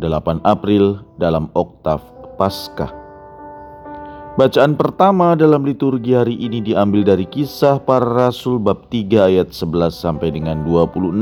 8 April dalam oktav Paskah. Bacaan pertama dalam liturgi hari ini diambil dari kisah para rasul bab 3 ayat 11 sampai dengan 26.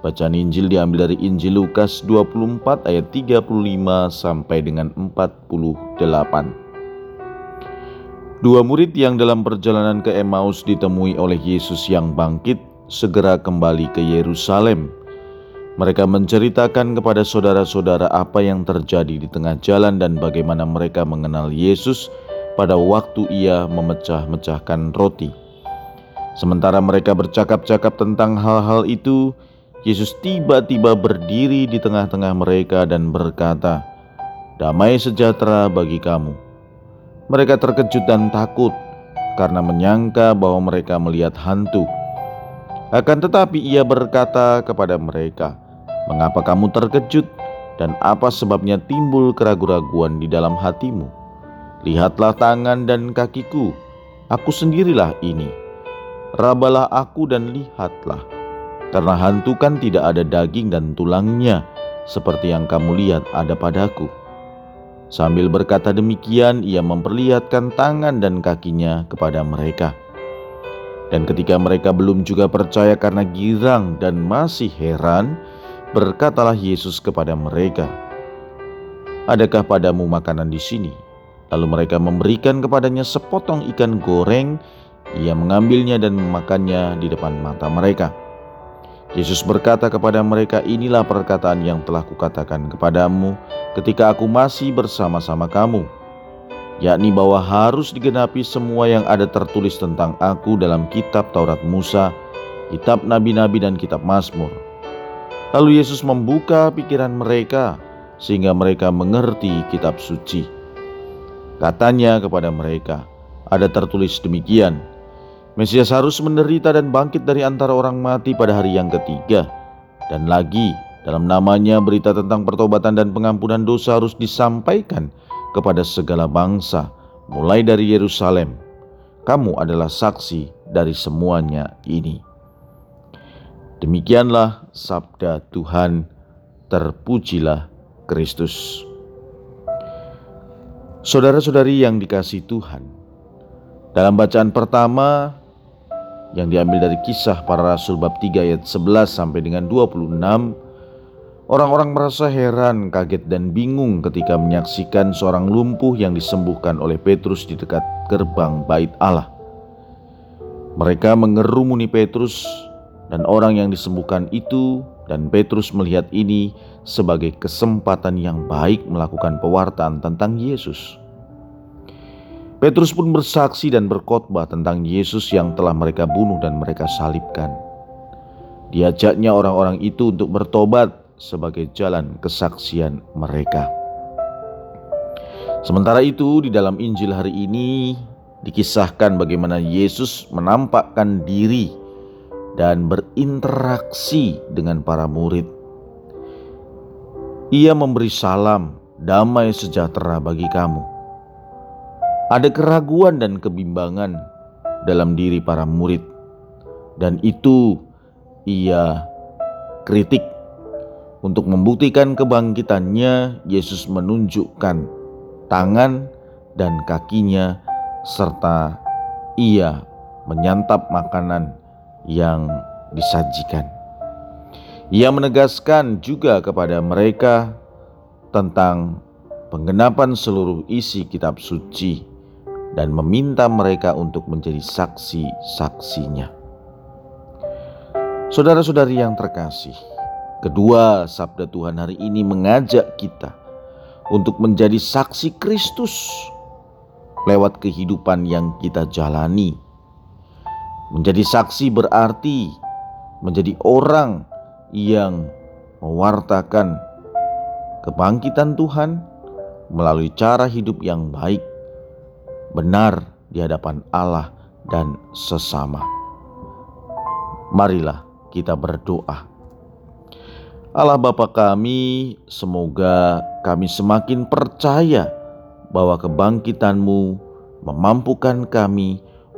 Bacaan Injil diambil dari Injil Lukas 24 ayat 35 sampai dengan 48. Dua murid yang dalam perjalanan ke Emmaus ditemui oleh Yesus yang bangkit segera kembali ke Yerusalem mereka menceritakan kepada saudara-saudara apa yang terjadi di tengah jalan dan bagaimana mereka mengenal Yesus pada waktu ia memecah-mecahkan roti. Sementara mereka bercakap-cakap tentang hal-hal itu, Yesus tiba-tiba berdiri di tengah-tengah mereka dan berkata, "Damai sejahtera bagi kamu." Mereka terkejut dan takut karena menyangka bahwa mereka melihat hantu. Akan tetapi, ia berkata kepada mereka, Mengapa kamu terkejut dan apa sebabnya timbul keraguan-raguan di dalam hatimu? Lihatlah tangan dan kakiku, aku sendirilah ini. Rabalah aku dan lihatlah, karena hantu kan tidak ada daging dan tulangnya, seperti yang kamu lihat ada padaku. Sambil berkata demikian, ia memperlihatkan tangan dan kakinya kepada mereka. Dan ketika mereka belum juga percaya karena girang dan masih heran, Berkatalah Yesus kepada mereka, "Adakah padamu makanan di sini?" Lalu mereka memberikan kepadanya sepotong ikan goreng. Ia mengambilnya dan memakannya di depan mata mereka. Yesus berkata kepada mereka, "Inilah perkataan yang telah kukatakan kepadamu ketika aku masih bersama-sama kamu, yakni bahwa harus digenapi semua yang ada tertulis tentang aku dalam kitab Taurat Musa, kitab nabi-nabi, dan kitab Mazmur." Lalu Yesus membuka pikiran mereka sehingga mereka mengerti kitab suci. Katanya kepada mereka, ada tertulis demikian, Mesias harus menderita dan bangkit dari antara orang mati pada hari yang ketiga. Dan lagi, dalam namanya berita tentang pertobatan dan pengampunan dosa harus disampaikan kepada segala bangsa, mulai dari Yerusalem. Kamu adalah saksi dari semuanya ini. Demikianlah sabda Tuhan, terpujilah Kristus. Saudara-saudari yang dikasih Tuhan, dalam bacaan pertama yang diambil dari kisah para rasul bab 3 ayat 11 sampai dengan 26, orang-orang merasa heran, kaget dan bingung ketika menyaksikan seorang lumpuh yang disembuhkan oleh Petrus di dekat gerbang bait Allah. Mereka mengerumuni Petrus dan orang yang disembuhkan itu dan Petrus melihat ini sebagai kesempatan yang baik melakukan pewartaan tentang Yesus. Petrus pun bersaksi dan berkhotbah tentang Yesus yang telah mereka bunuh dan mereka salibkan. Diajaknya orang-orang itu untuk bertobat sebagai jalan kesaksian mereka. Sementara itu, di dalam Injil hari ini dikisahkan bagaimana Yesus menampakkan diri dan berinteraksi dengan para murid. Ia memberi salam, damai sejahtera bagi kamu. Ada keraguan dan kebimbangan dalam diri para murid, dan itu ia kritik. Untuk membuktikan kebangkitannya, Yesus menunjukkan tangan dan kakinya, serta ia menyantap makanan yang disajikan. Ia menegaskan juga kepada mereka tentang penggenapan seluruh isi kitab suci dan meminta mereka untuk menjadi saksi-saksinya. Saudara-saudari yang terkasih, kedua sabda Tuhan hari ini mengajak kita untuk menjadi saksi Kristus lewat kehidupan yang kita jalani Menjadi saksi berarti menjadi orang yang mewartakan kebangkitan Tuhan melalui cara hidup yang baik, benar di hadapan Allah dan sesama. Marilah kita berdoa. Allah Bapa kami, semoga kami semakin percaya bahwa kebangkitanmu memampukan kami